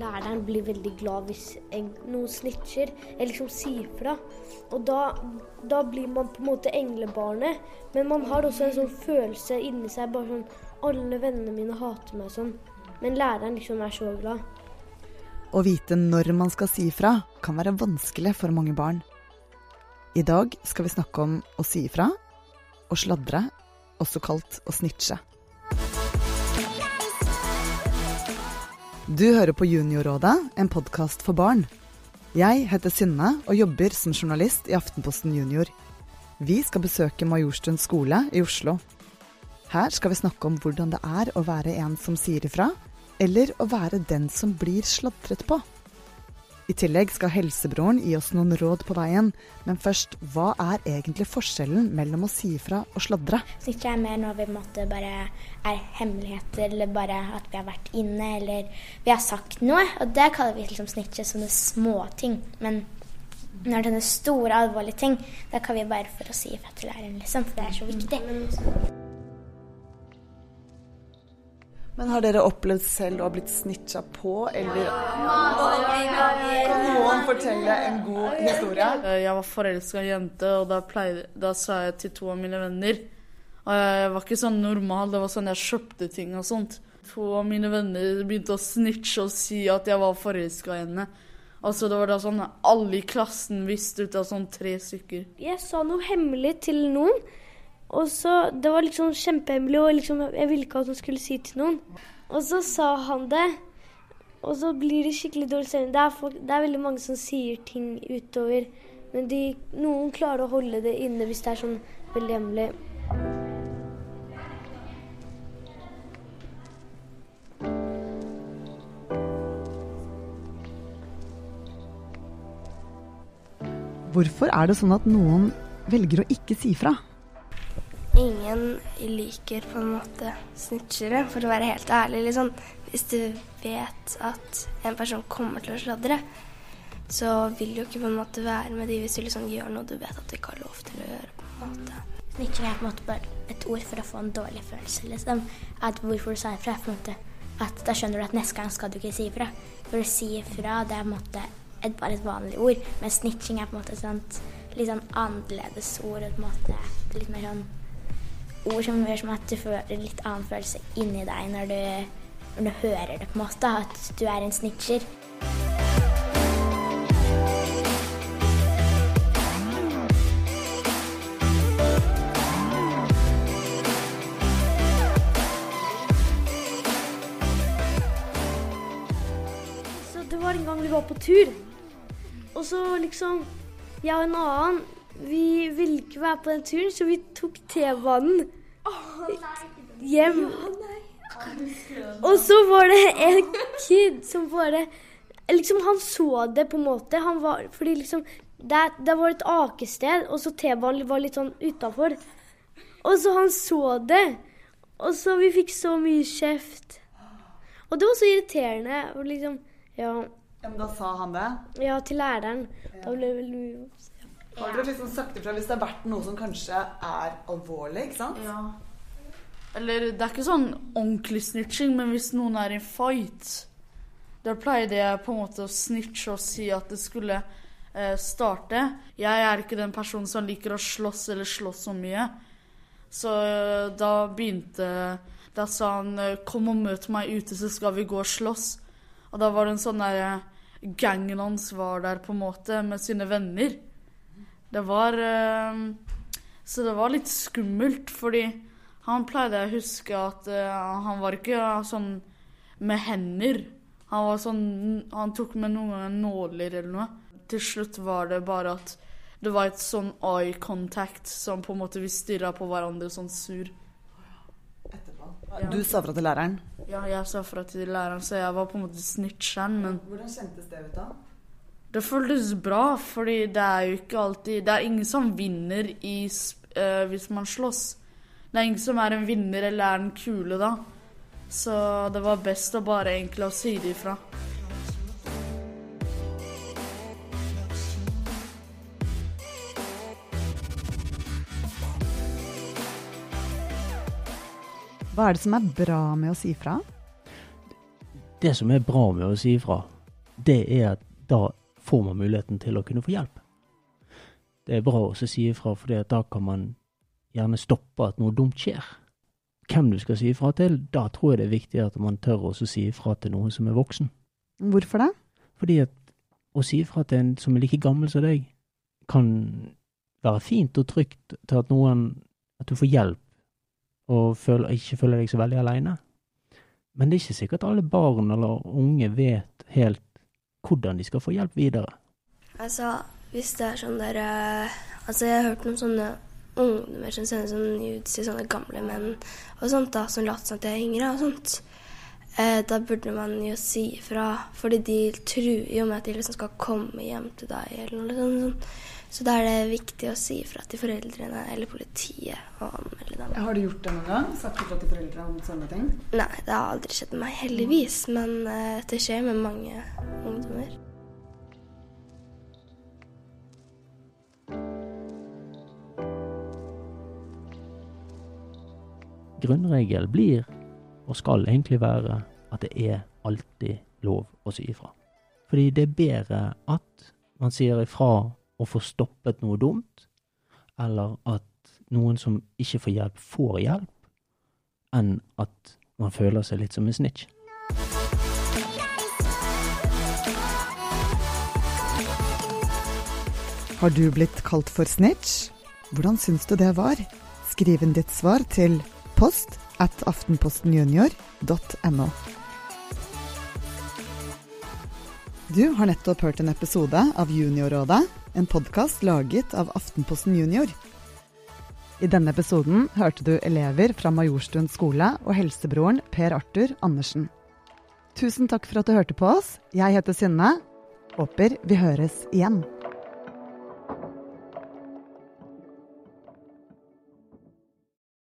læreren blir veldig glad hvis en, noen snitcher eller liksom sier fra. Og da, da, blir man på en måte englebarnet. Men man har også en sånn følelse inni seg bare sånn Alle vennene mine hater meg sånn. Men læreren liksom er så glad. Å vite når man skal si ifra, kan være vanskelig for mange barn. I dag skal vi snakke om å si ifra og sladre, også kalt å snitche. Du hører på Juniorrådet, en podkast for barn. Jeg heter Synne og jobber som journalist i Aftenposten Junior. Vi skal besøke Majorstuen skole i Oslo. Her skal vi snakke om hvordan det er å være en som sier ifra, eller å være den som blir sladret på. I tillegg skal helsebroren gi oss noen råd på veien. Men først, hva er egentlig forskjellen mellom å si ifra og sladre? Snitche er mer når vi måtte bare er hemmeligheter, eller bare at vi har vært inne, eller vi har sagt noe. Og det kaller vi liksom snitche, sånne småting. Men når det er store, alvorlige ting, da kan vi bare for å si ifra til læreren, liksom. For det er så viktig. Men har dere opplevd selv å ha blitt snitcha på, eller Kan noen fortelle en god historie? Eh, jeg var forelska i en jente, og da, pleide, da, sa jeg til to av mine venner Og jeg var ikke sånn normal, det var sånn jeg kjøpte ting og sånt. To av mine venner begynte å snitche og si at jeg var forelska i henne. Altså det var da sånn Alle i klassen visste ut av sånn tre stykker. Jeg sa noe hemmelig til noen. Og så, Det var liksom kjempehemmelig, og liksom, jeg ville ikke at hun skulle si til noen. Og så sa han det, og så blir det skikkelig dårlig stemning. Det, det, er veldig mange som sier ting utover, men de, noen klarer å holde det inne hvis det er sånn veldig hemmelig. Hvorfor er det sånn at noen velger å ikke si fra? Ingen liker på en måte snitchere, for å være helt ærlig. Liksom. Hvis du vet at en person kommer til å sladre, så vil du ikke på en måte være med de hvis du liksom gjør noe du vet at du ikke har lov til å gjøre. på en måte. Snitchere er på en måte bare et ord for å få en dårlig følelse. liksom. At hvorfor du sa ifra. på en måte at Da skjønner du at neste gang skal du ikke si ifra. For å si ifra det er på en måte et, bare et vanlig ord, men snitching er på en måte et sånt litt sånn annerledes ord. på en måte litt mer sånn ord som gjør som at du føler litt annen følelse inni deg når du, når du hører det, på en måte. At du er en snitcher. Så det var en gang vi var på tur, og så liksom Jeg og en annen vi ville ikke være på den turen, så vi tok T-banen hjem. Og så var det en kid som bare Liksom, han så det på en måte. Han var, fordi liksom det, det var et akested, og så T-banen var litt sånn utafor. Og så han så det. Og så vi fikk så mye kjeft. Og det var så irriterende. Og liksom, ja. ja men da sa han det? Ja, til læreren. Ja. Da ble det veldig mye har dere liksom sagt ifra hvis det har vært noe som kanskje er alvorlig? ikke sant? Ja. Eller det er ikke sånn ordentlig snitching, men hvis noen er i fight, da pleide jeg på en måte å snitche og si at det skulle eh, starte. Jeg er ikke den personen som liker å slåss eller slåss så mye. Så eh, da begynte Da sa han eh, 'kom og møt meg ute, så skal vi gå og slåss'. Og da var det en sånn derre eh, Gangen hans var der på en måte med sine venner. Det var uh, Så det var litt skummelt, fordi han pleide å huske at uh, han var ikke uh, sånn med hender. Han var sånn Han tok med noen nåler eller noe. Til slutt var det bare at det var et sånn eye contact som på en måte vi stirra på hverandre sånn sur. Ja. Du sa fra til læreren? Ja, jeg sa fra til læreren, så jeg var på en måte snitcheren, men Hvordan kjentes det ut da? Det føltes bra, fordi det er jo ikke alltid Det er ingen som vinner i, uh, hvis man slåss. Det er ingen som er en vinner eller er den kule da. Så det var best å bare egentlig å si det ifra. Hva er det som er bra med å si fra? det som er bra med å si ifra, det er at da får man muligheten til å kunne få hjelp. Det er bra å si ifra, for da kan man gjerne stoppe at noe dumt skjer. Hvem du skal si ifra til, da tror jeg det er viktig at man tør å si ifra til noen som er voksen. Hvorfor det? Fordi at å si ifra til en som er like gammel som deg, kan være fint og trygt til at noen At du får hjelp og føler, ikke føler deg så veldig aleine. Men det er ikke sikkert alle barn eller unge vet helt hvordan de skal få hjelp videre. Altså, hvis det er sånn der uh, Altså, jeg har hørt noen sånne ungdommer som sender sånn nudes til sånne gamle menn og sånt, da, som later som de er yngre og sånt. Uh, da burde man jo si ifra, fordi de truer jo med at de liksom skal komme hjem til deg eller noe sånt. Så da er det viktig å si ifra til foreldrene eller politiet og anmelde dem. Har du gjort det noen gang? Sagt ifra til foreldre om sånne ting? Nei, det har aldri skjedd med meg, heldigvis. Men eh, det skjer med mange ungdommer. Grunnregel blir, og skal egentlig være, at det er alltid lov å si ifra. Fordi det er bedre at man sier ifra og får stoppet noe dumt, eller at noen som ikke får hjelp, får hjelp, enn at man føler seg litt som en snitch. Har du blitt kalt for snitch? Hvordan syns du det var? Skriv inn ditt svar til post at aftenpostenjunior.no. Du har nettopp hørt en episode av Juniorrådet, en podkast laget av Aftenposten Junior. I denne episoden hørte du elever fra Majorstuen skole og helsebroren Per Arthur Andersen. Tusen takk for at du hørte på oss. Jeg heter Synne. Håper vi høres igjen.